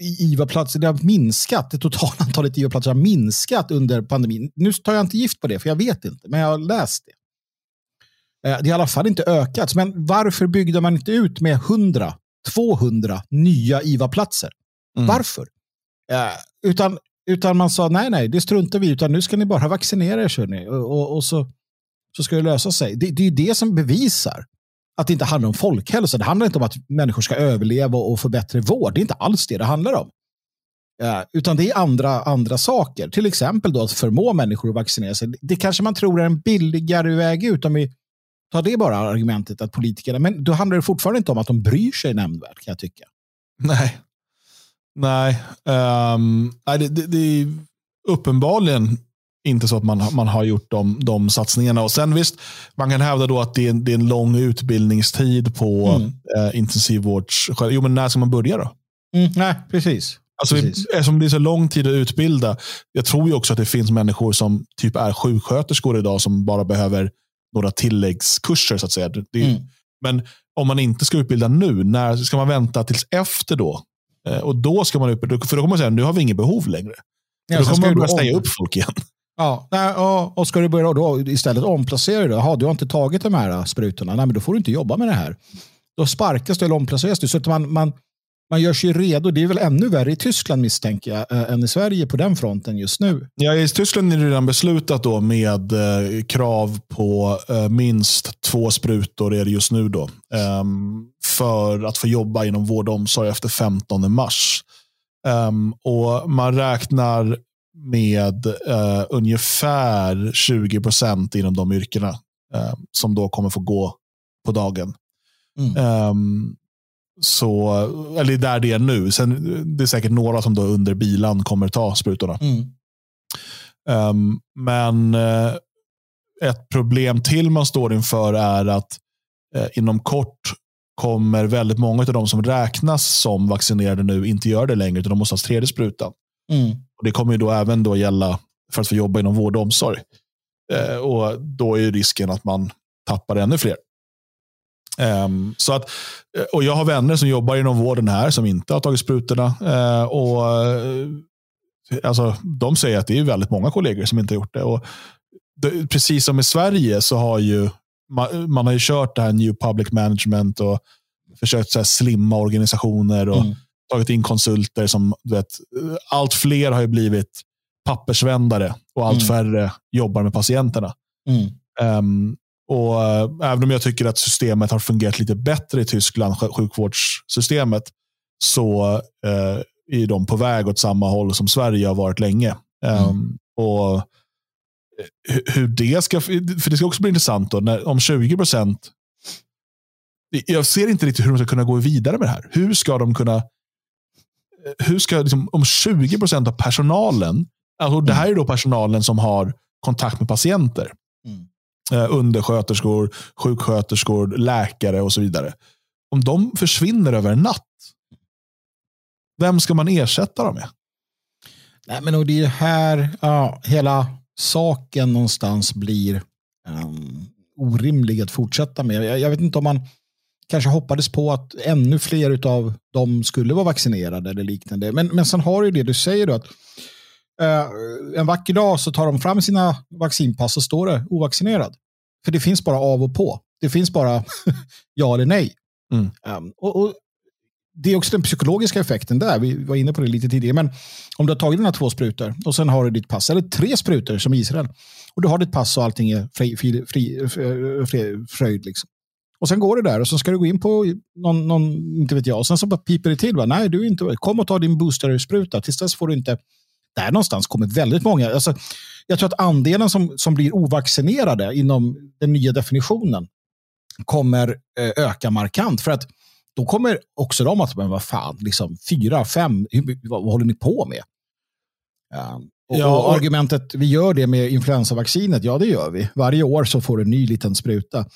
B: IVA-platser, det har minskat, det totala antalet IVA-platser har minskat under pandemin. Nu tar jag inte gift på det, för jag vet inte, men jag har läst det. Eh, det har i alla fall inte ökat. Men varför byggde man inte ut med 100, 200 nya IVA-platser? Mm. Varför? Eh, utan, utan man sa nej, nej, det struntar vi utan nu ska ni bara vaccinera er, ni. Och, och, och, så, så ska det lösa sig. Det, det är det som bevisar att det inte handlar om folkhälsa. Det handlar inte om att människor ska överleva och få bättre vård. Det är inte alls det det handlar om. Eh, utan det är andra, andra saker. Till exempel då att förmå människor att vaccinera sig. Det kanske man tror är en billigare väg ut om vi tar det bara argumentet att politikerna, men då handlar det fortfarande inte om att de bryr sig nämnvärt kan jag tycka.
A: Nej, nej, um, nej det, det, det är uppenbarligen inte så att man, man har gjort de, de satsningarna. Och sen visst, man kan hävda då att det är, det är en lång utbildningstid på mm. eh, intensivvårds... Jo, men när ska man börja då?
B: Mm, nej, precis.
A: Alltså, precis. Eftersom det är så lång tid att utbilda. Jag tror ju också att det finns människor som typ är sjuksköterskor idag som bara behöver några tilläggskurser. så att säga. Det, mm. Men om man inte ska utbilda nu, när ska man vänta tills efter då? Eh, och då ska man utbilda, för då kommer man säga nu har vi inget behov längre. Ja, då kommer man börja stänga upp folk igen.
B: Ja, och ska du börja då istället omplacera dig? Jaha, du har inte tagit de här äh, sprutorna. Nej, men då får du inte jobba med det här. Då sparkas du eller omplaceras du. Så att man, man, man gör sig redo. Det är väl ännu värre i Tyskland misstänker jag äh, än i Sverige på den fronten just nu.
A: Ja, I Tyskland är det redan beslutat då med eh, krav på eh, minst två sprutor är det just nu då. Eh, för att få jobba inom vård och omsorg efter 15 mars. Um, och Man räknar med uh, ungefär 20 procent inom de yrkena uh, som då kommer få gå på dagen. Mm. Um, så, eller där det är nu. Sen, det är säkert några som då under bilan kommer ta sprutorna. Mm. Um, men uh, ett problem till man står inför är att uh, inom kort kommer väldigt många av de som räknas som vaccinerade nu inte göra det längre, utan de måste ha tredje sprutan. Mm. Och det kommer ju då även då gälla för att få jobba inom vård och omsorg. Eh, och Då är risken att man tappar ännu fler. Um, så att, eh, och jag har vänner som jobbar inom vården här som inte har tagit sprutorna. Uh, och, eh, alltså, de säger att det är väldigt många kollegor som inte har gjort det. Och det, precis som i Sverige så har ju man, man har ju kört det här New Public Management och försökt så här, slimma organisationer och mm tagit in konsulter. som du vet, Allt fler har ju blivit pappersvändare och allt mm. färre jobbar med patienterna. Mm. Um, och äh, Även om jag tycker att systemet har fungerat lite bättre i Tyskland, sjukvårdssystemet, så äh, är de på väg åt samma håll som Sverige har varit länge. Mm. Um, och eh, hur det ska, för det ska också bli intressant då, när, om 20 procent jag ser inte riktigt hur de ska kunna gå vidare med det här. Hur ska de kunna... Hur ska, liksom, om 20 procent av personalen, alltså det här är då personalen som har kontakt med patienter. Mm eh, undersköterskor, sjuksköterskor, läkare och så vidare. Om de försvinner över en natt, vem ska man ersätta dem med?
B: Nej, men det är här ja, hela saken någonstans blir um, orimlig att fortsätta med. Jag, jag, vet inte om man kanske hoppades på att ännu fler av dem skulle vara vaccinerade eller liknande. Men, men sen har du det du säger då att uh, en vacker dag så tar de fram sina vaccinpass och står det ovaccinerad. För det finns bara av och på. Det finns bara ja eller nej. Mm. Um, och, och, Det är också den psykologiska effekten där. Vi var inne på det lite tidigare. Men om du har tagit dina två sprutor och sen har du ditt pass, eller tre sprutor som Israel, och du har ditt pass och allting är fri, fri, fri, fri, fröjd. Liksom. Och sen går det där och så ska du gå in på någon, någon inte vet jag, och sen så bara piper det till. Va? Nej, du är inte, kom och ta din boosterspruta. Tills dess får du inte där någonstans kommer väldigt många. Alltså, jag tror att andelen som, som blir ovaccinerade inom den nya definitionen kommer eh, öka markant. För att då kommer också de att, men vad fan, liksom, fyra, fem, vad, vad håller ni på med? Um, och, ja, och, argumentet, vi gör det med influensavaccinet, ja det gör vi. Varje år så får du en ny liten spruta.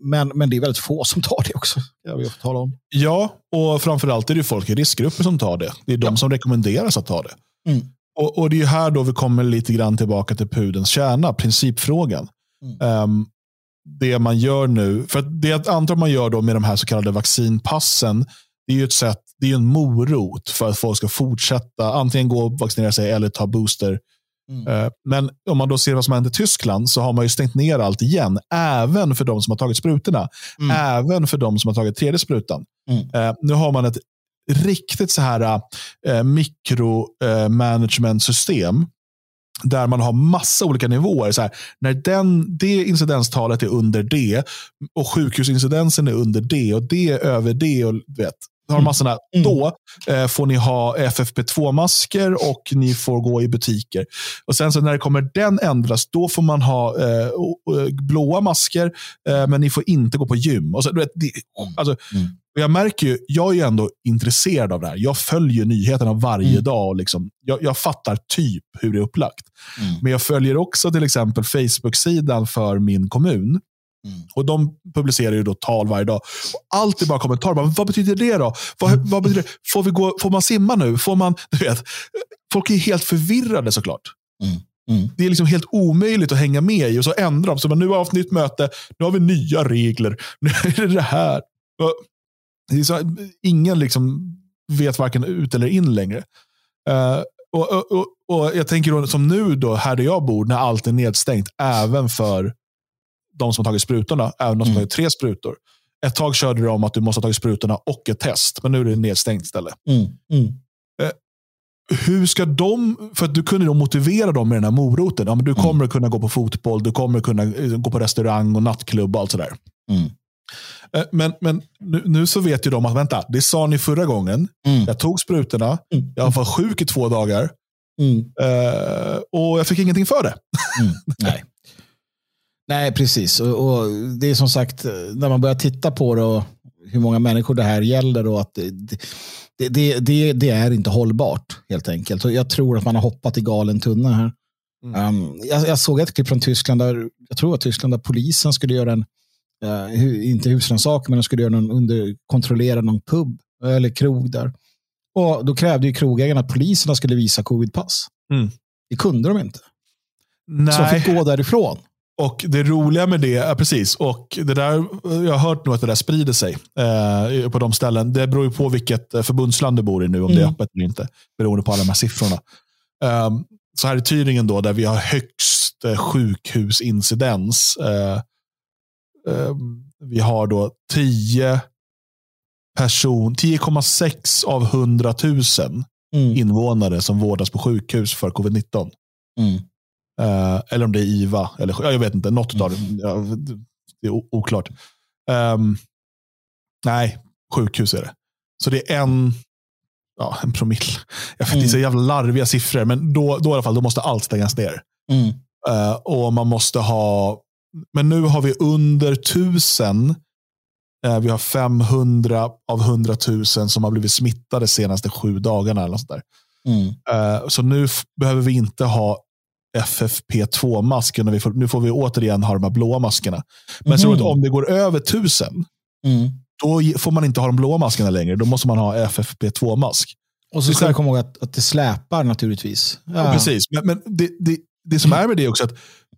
B: Men, men det är väldigt få som tar det också. Jag vill tala om.
A: Ja, och framförallt är det folk i riskgrupper som tar det. Det är de ja. som rekommenderas att ta det. Mm. Och, och, Det är här då vi kommer lite grann tillbaka till pudens kärna, principfrågan. Mm. Um, det man gör nu, för det jag antar man gör då med de här så kallade vaccinpassen, det är ju ett sätt, det är en morot för att folk ska fortsätta antingen gå och vaccinera sig eller ta booster. Mm. Uh, men om man då ser vad som händer i Tyskland så har man ju stängt ner allt igen, även för de som har tagit sprutorna. Mm. Även för de som har tagit tredje sprutan. Mm. Uh, nu har man ett riktigt så här eh, mikromanagementsystem eh, där man har massa olika nivåer. Så här, när den, det incidenstalet är under det och sjukhusincidensen är under det och det är över det. och vet, har mm. massorna, mm. Då eh, får ni ha FFP2-masker och ni får gå i butiker. Och sen så när det kommer den ändras, då får man ha eh, blåa masker, eh, men ni får inte gå på gym. Och så, vet, det, mm. alltså, mm. Jag märker ju, jag är ändå intresserad av det här. Jag följer nyheterna varje mm. dag. Och liksom, jag, jag, fattar typ hur det är upplagt. Mm. Men jag följer också till exempel Facebook-sidan för min kommun. Mm. Och De publicerar ju då tal varje dag. Och allt är bara kommentarer. Bara, vad betyder det då? Vad, mm. vad betyder det? Får, vi gå, får man simma nu? Får man, du vet, folk är helt förvirrade såklart. Mm. Mm. Det är liksom helt omöjligt att hänga med i och så ändrar de. Så nu har vi haft nytt möte, nu har vi nya regler. Nu är det det här. Det är så, ingen liksom vet varken ut eller in längre. Uh, och, och, och, och, Jag tänker då, som nu, då, här där jag bor, när allt är nedstängt, även för de som har tagit sprutorna, även de som mm. har tagit tre sprutor. Ett tag körde de om att du måste ha tagit sprutorna och ett test, men nu är det nedstängt istället. Mm. Mm. Uh, hur ska de, för att du kunde då motivera dem med den här moroten. Ja, men du mm. kommer kunna gå på fotboll, du kommer kunna eh, gå på restaurang och nattklubb och allt sådär. Mm. Eh, men, men nu, nu, så vet ju de att vänta, det sa ni förra gången. Mm. Jag tog sprutorna, mm. jag var sjuk i två dagar.
B: Mm.
A: Uh, och jag fick ingenting för det.
B: Mm. Nej. Nej, precis. Och, och, Det är som sagt, när man börjar titta på det och hur många människor det här gäller och att det, det, det, det, är inte hållbart helt enkelt. Och jag tror att man har hoppat i galen tunna här. Mm. Um, jag, jag, såg ett klipp från Tyskland där, jag tror att Tyskland där polisen skulle göra en, uh, inte husrannsakan, men de skulle göra någon under, kontrollera någon pub eller krog där. Och då krävde ju krogägarna att poliserna skulle visa covidpass.
A: Mm.
B: Det kunde de inte.
A: Nej.
B: Så de fick gå därifrån.
A: Och det roliga med det, ja, precis, och det där, jag har hört nu att det där sprider sig eh, på de ställen. Det beror ju på vilket eh, förbundsland du bor i nu, om mm. det är mm. öppet eller inte. Beroende på alla de här siffrorna. Um, så här i Tyringen då, där vi har högst eh, sjukhusincidens. Eh, eh, vi har då 10 person, 10,6 av 100 000 mm. invånare som vårdas på sjukhus för covid-19.
B: Mm.
A: Uh, eller om det är IVA. Eller, jag vet inte, något av mm. det. Det är oklart. Um, nej, sjukhus är det. Så det är en, ja, en promille. Jag vet, mm. Det är så mm. jävla larviga siffror, men då, då i alla fall då måste allt stängas ner.
B: Mm.
A: Uh, och man måste ha, men nu har vi under tusen Eh, vi har 500 av 100 000 som har blivit smittade de senaste sju dagarna. Eller sånt där.
B: Mm.
A: Så nu behöver vi inte ha FFP2-mask. Nu får vi återigen ha de här blåa maskerna. Men mm. så att om det går över 1000,
B: mm.
A: då får man inte ha de blåa maskerna längre. Då måste man ha FFP2-mask.
B: Och så ska vi komma ihåg att, att det släpar naturligtvis.
A: Ja. ja precis, men, men det, det, det som är med det också att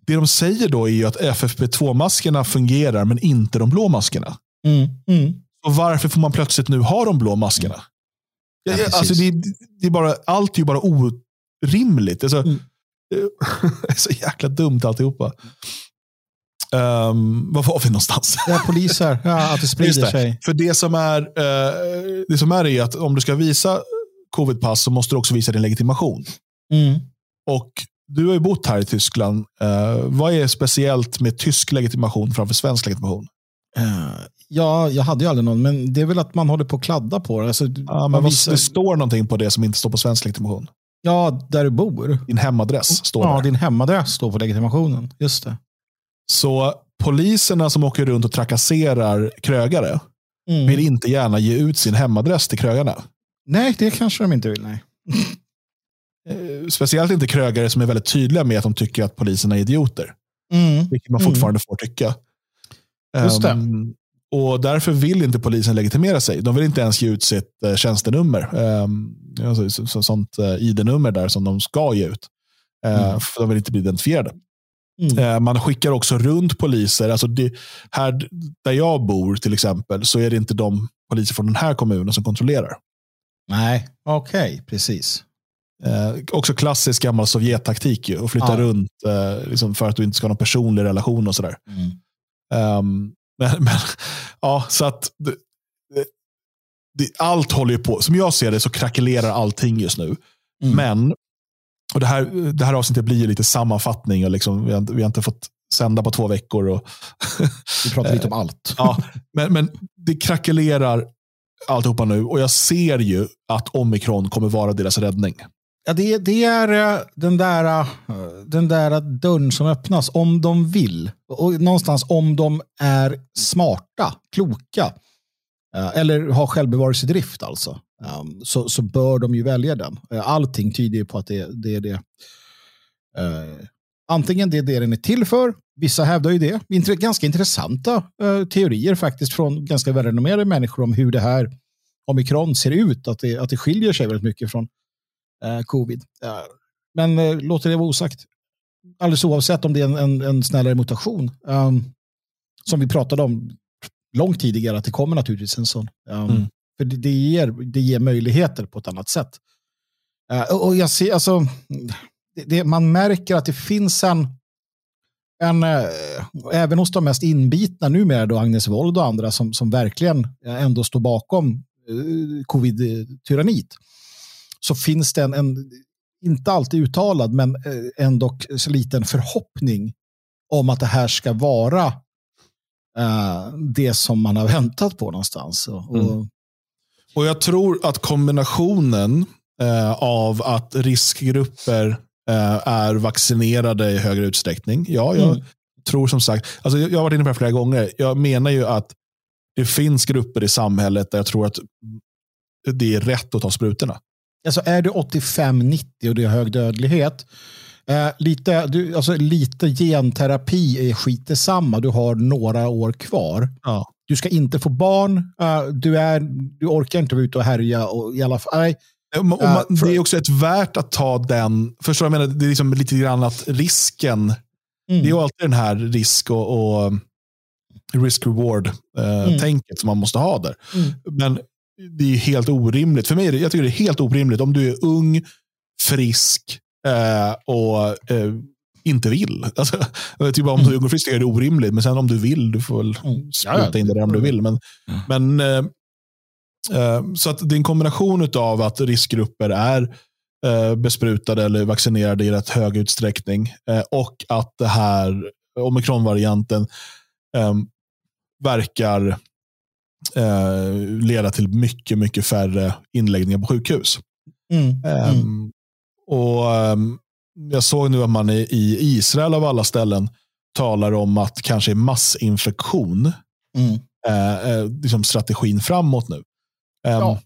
A: det de säger då är att FFP2-maskerna fungerar, men inte de blå maskerna.
B: Mm, mm.
A: Och varför får man plötsligt nu ha de blå maskerna? Ja, alltså det, det, är bara, allt är ju bara orimligt. Alltså, mm. Det är så jäkla dumt alltihopa. Um, var var vi någonstans?
B: Ja, poliser. Ja, att det sprider det. sig.
A: För det som är uh, det som är, är att om du ska visa covidpass så måste du också visa din legitimation.
B: Mm.
A: Och du har ju bott här i Tyskland. Uh, vad är speciellt med tysk legitimation framför svensk legitimation?
B: Uh, Ja, jag hade ju aldrig någon, men det är väl att man håller på att kladda på det. Alltså,
A: ja, men visar... Det står någonting på det som inte står på svensk legitimation.
B: Ja, där du bor.
A: Din hemadress står
B: Ja,
A: där.
B: din hemadress står på legitimationen. Just det.
A: Så poliserna som åker runt och trakasserar krögare mm. vill inte gärna ge ut sin hemadress till krögarna.
B: Nej, det kanske de inte vill. Nej.
A: Eh, speciellt inte krögare som är väldigt tydliga med att de tycker att poliserna är idioter.
B: Mm.
A: Vilket man fortfarande mm. får tycka.
B: Just det. Um,
A: och därför vill inte polisen legitimera sig. De vill inte ens ge ut sitt uh, tjänstenummer. Um, alltså, så, så, sånt uh, ID-nummer där som de ska ge ut. Uh, mm. För de vill inte bli identifierade. Mm. man skickar också runt poliser. Alltså det, här där jag bor till exempel så är det inte de poliser från den här kommunen som kontrollerar.
B: Nej, okej, okay, precis.
A: Eh, också klassisk gammal Sovjettaktik att flytta ja. runt eh, liksom för att du inte ska ha någon personlig relation och sådär.
B: Mm.
A: Um, men, men, ja, så att det, det, allt håller ju på. Som jag ser det så krackelerar allting just nu. Mm. Men, och det här, det här avsnittet blir ju lite sammanfattning. Och liksom, vi, har, vi har inte fått sända på två veckor. Och
B: vi pratar lite om allt.
A: ja, men, men det krackelerar alltihopa nu och jag ser ju att omikron kommer vara deras räddning.
B: Ja, det, det är eh, den där, eh, den där dörren som öppnas om de vill. Och någonstans om de är smarta, kloka. Eh, eller har självbevarelsedrift alltså. Ehm, så, så bör de ju välja den. Allting tyder ju på att det, det är det. Antingen det är det den är till för. Vissa hävdar ju det. Ganska intressanta teorier faktiskt från ganska välrenommerade människor om hur det här omikron ser ut. Att det, att det skiljer sig väldigt mycket från eh, covid. Eh, men eh, låter det vara osagt. Alldeles oavsett om det är en, en, en snällare mutation. Um, som vi pratade om långt tidigare, att det kommer naturligtvis en sån. Um, mm. För det, det, ger, det ger möjligheter på ett annat sätt. Uh, och jag ser, alltså, det, det, man märker att det finns en, en uh, även hos de mest inbitna numera, då Agnes Wold och andra, som, som verkligen ändå står bakom uh, covid-tyrannit så finns det en, en inte alltid uttalad, men eh, ändå så liten förhoppning om att det här ska vara uh, det som man har väntat på någonstans. Och,
A: mm. och jag tror att kombinationen eh, av att riskgrupper eh, är vaccinerade i högre utsträckning. Ja, jag mm. tror som sagt, alltså jag, jag har varit inne på det flera gånger. Jag menar ju att det finns grupper i samhället där jag tror att det är rätt att ta sprutorna.
B: Alltså är du 85-90 och det är hög dödlighet, eh, lite, du, alltså lite genterapi är skit detsamma. Du har några år kvar.
A: Ja.
B: Du ska inte få barn. Uh, du, är, du orkar inte vara ute och härja. Och, i alla fall,
A: och man, uh, det är också ett värt att ta den. Förstår jag menar? Det är liksom lite grann att risken. Mm. Det är alltid den här risk och, och risk-reward-tänket uh, mm. som man måste ha där. Mm. Men det är helt orimligt. För mig är det, jag tycker det är helt orimligt om du är ung, frisk eh, och eh, inte vill. Alltså, typ om du är ung och frisk är det orimligt, men sen om du vill, du får väl mm. spruta in det där om du vill. Men, mm. men, eh, eh, så att det är en kombination av att riskgrupper är eh, besprutade eller vaccinerade i rätt hög utsträckning eh, och att det här omikronvarianten verkar eh, leda till mycket, mycket färre inläggningar på sjukhus. Mm. Um, och um, Jag såg nu att man i, Israel av alla ställen talar om att kanske massinfektion mm. eh, eh, liksom strategin framåt nu. Um, ja.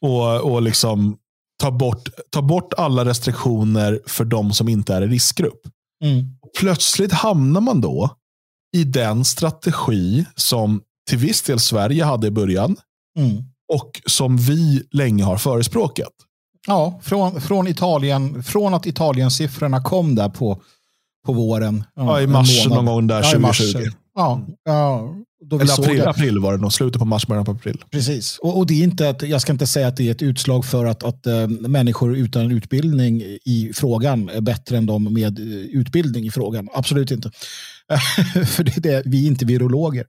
A: Och, och liksom ta bort, ta bort alla restriktioner för de som inte är i riskgrupp. Mm. Plötsligt hamnar man då i den strategi som till viss del Sverige hade i början mm. och som vi länge har förespråkat.
B: Ja, från, från Italien, från att Italien-siffrorna kom där på, på våren.
A: Ja, I mars någon gång där, 2020.
B: Ja, ja,
A: då Eller april, april var det nog, slutet på mars, början på april.
B: Precis, och, och, det är inte att, jag ska inte säga att det är ett utslag för att, att äh, människor utan utbildning i frågan är bättre än de med uh, utbildning i frågan. Absolut inte. för det är det, vi är inte virologer.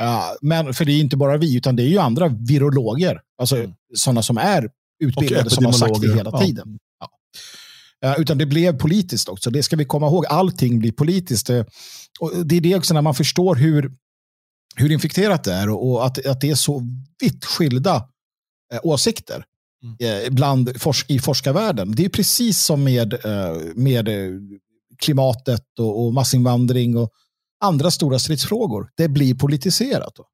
B: Ja, men för det är inte bara vi, utan det är ju andra virologer. Alltså mm. sådana som är utbildade som har sagt det hela tiden. Ja. Ja. utan det blev politiskt också. Det ska vi komma ihåg. Allting blir politiskt. Och det är det också när man förstår hur, hur infekterat det är och, att, att det är så vitt skilda eh, åsikter mm. eh, bland forsk i forskarvärlden. Det är precis som med, eh, med eh, klimatet och, och massinvandring och andra stora stridsfrågor. Det blir politiserat. Då.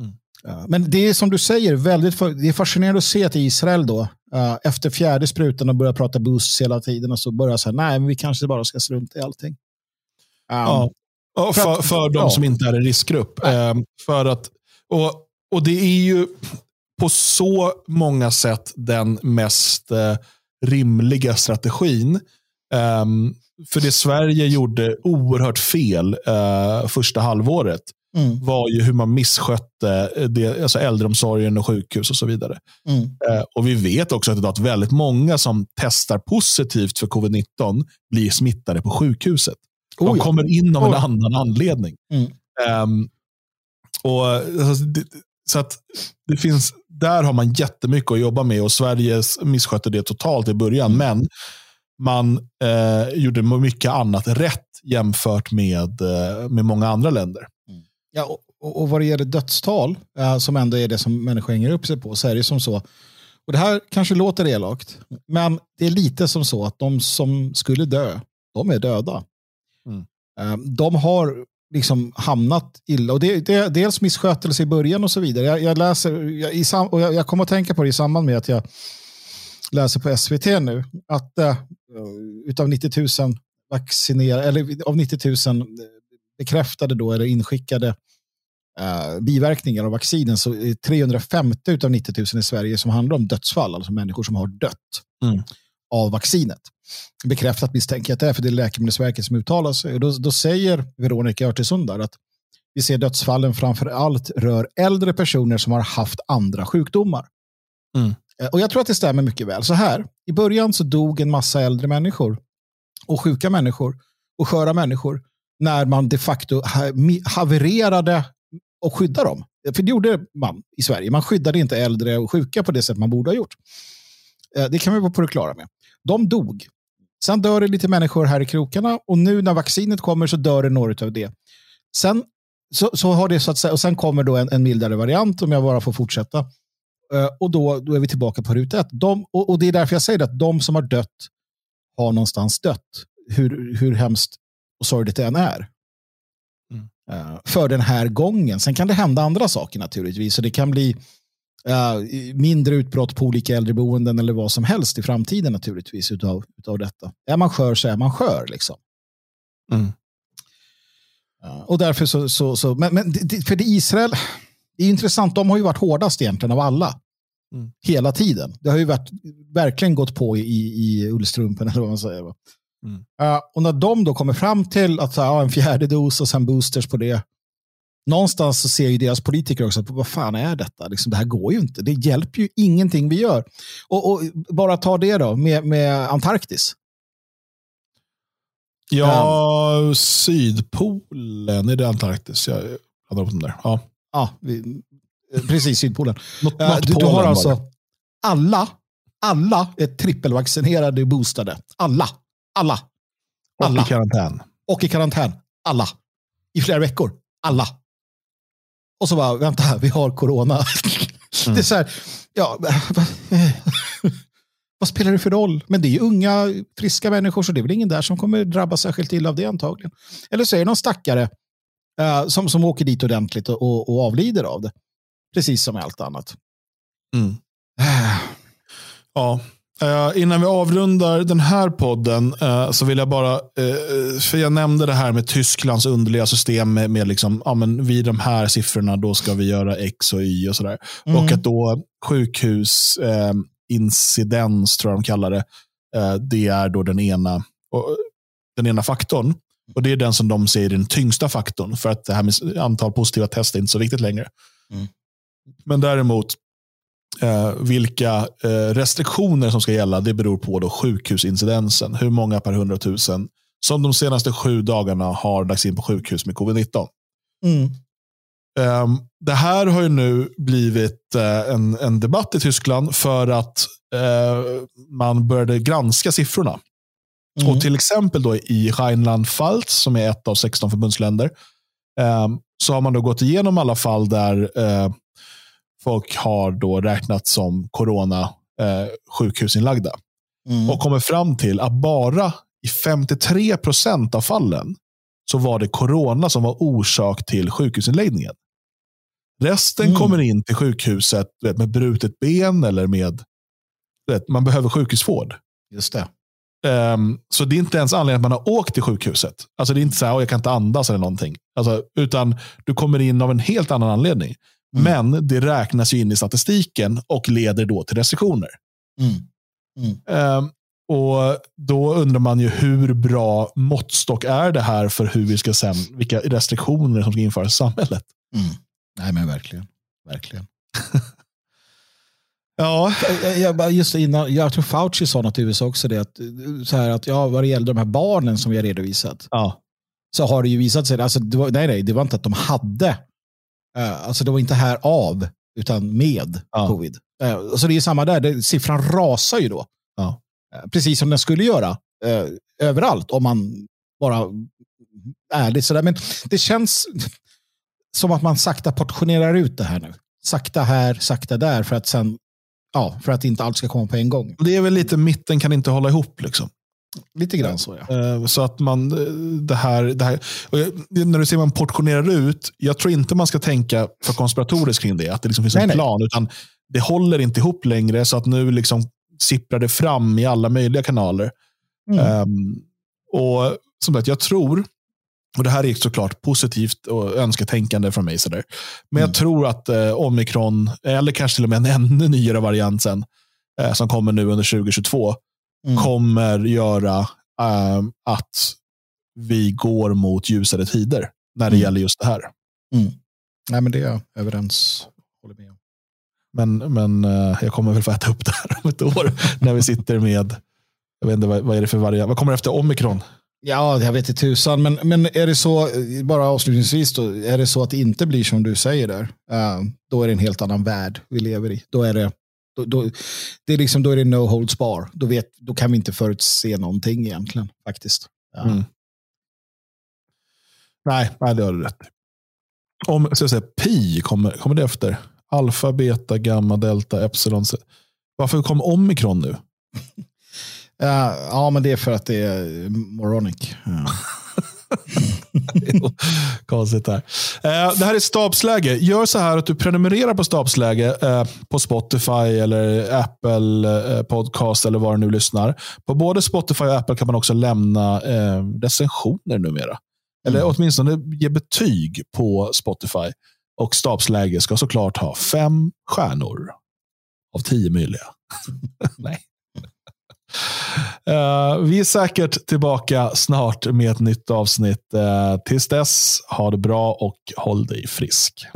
B: Mm. Men det är som du säger, väldigt det är fascinerande att se att Israel då, efter fjärde sprutan och börjar prata boosts hela tiden och så börjar säga nej, men vi kanske bara ska strunta i allting. Um,
A: ja. för, för, för de ja. som inte är i riskgrupp. Um, för att, och, och det är ju på så många sätt den mest uh, rimliga strategin. Um, för det Sverige gjorde oerhört fel uh, första halvåret mm. var ju hur man misskötte det, alltså äldreomsorgen och sjukhus och så vidare. Mm. Uh, och Vi vet också att, att väldigt många som testar positivt för covid-19 blir smittade på sjukhuset. De oh, ja. kommer in av en oh. annan anledning. Mm. Um, och, alltså, det, så att det finns, där har man jättemycket att jobba med och Sverige misskötte det totalt i början. Mm. Men man eh, gjorde mycket annat rätt jämfört med, eh, med många andra länder.
B: Mm. Ja, och, och vad det gäller dödstal, eh, som ändå är det som människor hänger upp sig på, så är det som så. Och Det här kanske låter elakt, men det är lite som så att de som skulle dö, de är döda. Mm. Eh, de har liksom hamnat illa. Och det, det, dels misskötelse i början och så vidare. Jag, jag läser, jag, i sam, och jag, jag kommer att tänka på det i samband med att jag läser på SVT nu, att äh, utav 90 000 vaccinerade, eller av 90 000 bekräftade då, eller inskickade äh, biverkningar av vaccinen så är 350 utav 90 000 i Sverige som handlar om dödsfall, alltså människor som har dött mm. av vaccinet. Bekräftat misstänker jag att det är, för det är Läkemedelsverket som uttalar sig. Och då, då säger Veronica Örtesund att vi ser dödsfallen framför allt rör äldre personer som har haft andra sjukdomar. Mm. Eh, och jag tror att det stämmer mycket väl. Så här, i början så dog en massa äldre människor och sjuka människor och sköra människor när man de facto havererade och skyddade dem. För det gjorde man i Sverige. Man skyddade inte äldre och sjuka på det sätt man borde ha gjort. Eh, det kan vi vara på det klara med. De dog. Sen dör det lite människor här i krokarna och nu när vaccinet kommer så dör det några av det. Sen, så, så har det så att säga, och sen kommer då en, en mildare variant om jag bara får fortsätta. Eh, och då, då är vi tillbaka på ruta ett. De, och, och det är därför jag säger att de som har dött har någonstans dött. Hur, hur hemskt och sorgligt det än är. Mm. Uh, för den här gången. Sen kan det hända andra saker naturligtvis. Så det kan bli uh, mindre utbrott på olika äldreboenden eller vad som helst i framtiden naturligtvis utav, utav detta. Är man skör så är man skör. Liksom. Mm. Uh, och därför så, så, så men, men för det Israel, det är intressant, de har ju varit hårdast egentligen av alla. Mm. Hela tiden. Det har ju varit, verkligen gått på i, i ullstrumpen eller vad man säger. Mm. Uh, och när de då kommer fram till att uh, en fjärde dos och sen boosters på det. Någonstans så ser ju deras politiker också att vad fan är detta? Liksom, det här går ju inte. Det hjälper ju ingenting vi gör. Och, och bara ta det då med, med Antarktis.
A: Ja, um, Sydpolen, är det Antarktis? Jag hade upp den där. Ja,
B: ja vi, precis Sydpolen. Något, uh, du, du har alltså alla, alla är trippelvaccinerade och boostade. Alla. Alla.
A: Alla. Och i karantän.
B: Och i karantän. Alla. I flera veckor. Alla. Och så bara, vänta, vi har corona. Mm. Det är så här, ja, vad spelar det för roll? Men det är ju unga, friska människor, så det är väl ingen där som kommer drabbas särskilt illa av det antagligen. Eller så är det någon stackare uh, som, som åker dit ordentligt och, och, och, avlider av det. Precis som allt annat.
A: Mm. Uh. Ja, Uh, innan vi avrundar den här podden uh, så vill jag bara, uh, för jag nämnde det här med Tysklands underliga system med, med liksom, ja, men vid de här siffrorna då ska vi göra X och Y och sådär. Mm. Och att då sjukhusincidens, tror jag de kallar det, det är då den ena, den ena faktorn. Och det är den som de säger är den tyngsta faktorn, för att det här med antal positiva test är inte så viktigt längre. Mm. Men däremot Eh, vilka eh, restriktioner som ska gälla, det beror på då sjukhusincidensen. Hur många per hundratusen som de senaste sju dagarna har lagts in på sjukhus med covid-19. Mm. Um, det här har ju nu blivit uh, en, en debatt i Tyskland för att uh, man började granska siffrorna. Mm. Och till exempel då i Rheinland-Pfalz, som är ett av 16 förbundsländer, um, så har man då gått igenom alla fall där uh, folk har då räknat som corona eh, sjukhusinlagda. Mm. Och kommer fram till att bara i 53 procent av fallen så var det corona som var orsak till sjukhusinläggningen. Resten mm. kommer in till sjukhuset vet, med brutet ben eller med vet, man behöver sjukhusvård.
B: Just det.
A: Um, så det är inte ens anledningen att man har åkt till sjukhuset. Alltså det är inte så att jag kan inte andas eller någonting. Alltså, utan du kommer in av en helt annan anledning. Mm. Men det räknas ju in i statistiken och leder då till restriktioner. Mm. Mm. Um, och Då undrar man ju hur bra måttstock är det här för hur vi ska sen, vilka restriktioner som ska införas i samhället.
B: Mm. Nej men verkligen. Verkligen. ja. Jag, just innan, jag tror Fauci sa något i USA också, det att, så här att ja, vad det gäller de här barnen som vi har redovisat. Ja. Så har det ju visat sig, alltså, det var, nej, nej, det var inte att de hade Uh, alltså det var inte här av, utan med ja. covid. Uh, så det är samma där, det, siffran rasar ju då. Ja. Uh, precis som den skulle göra överallt om man bara ärligt sådär. Men det känns som att man sakta portionerar ut det här nu. Sakta här, sakta där för att sen Ja, för att inte allt ska komma på en gång.
A: Det är väl lite mitten kan inte hålla ihop. Liksom.
B: Lite grann så ja.
A: Eh, så att man, eh, det här, det här när du säger man portionerar ut, jag tror inte man ska tänka för konspiratoriskt kring det, att det liksom finns nej, en plan, nej. utan det håller inte ihop längre, så att nu liksom sipprar det fram i alla möjliga kanaler. Mm. Um, och som sagt, jag tror, och det här är såklart positivt och önsketänkande från mig, sådär. men mm. jag tror att eh, omikron, eller kanske till och med en ännu nyare variant sen, eh, som kommer nu under 2022, mm. kommer göra äh, att vi går mot ljusare tider när det mm. gäller just det här.
B: Mm. Nej, men det är jag överens. Håller med
A: Men, men äh, jag kommer väl få äta upp det här om ett år när vi sitter med, jag vet inte vad, vad är det för variant, vad kommer efter omikron?
B: Ja, jag vet inte tusan, men, men är det så, bara avslutningsvis då, är det så att det inte blir som du säger där, uh, då är det en helt annan värld vi lever i. Då är det då, då, det är liksom, då är det no holds bar. Då, vet, då kan vi inte förutse någonting egentligen. faktiskt. Ja. Mm.
A: Nej, nej, det har du rätt Om så jag säga, pi, kommer, kommer det efter? Alfa, beta, gamma, delta, epsilon. Varför kom omikron nu?
B: Uh, ja, men det är för att det är moronic. Uh.
A: Konstigt här. Eh, det här är stabsläge. Gör så här att du prenumererar på stabsläge eh, på Spotify eller Apple eh, Podcast eller var du nu lyssnar. På både Spotify och Apple kan man också lämna recensioner numera. Eller mm. åtminstone ge betyg på Spotify. Och stabsläge ska såklart ha fem stjärnor av tio möjliga. Nej. Uh, vi är säkert tillbaka snart med ett nytt avsnitt. Uh, tills dess, ha det bra och håll dig frisk.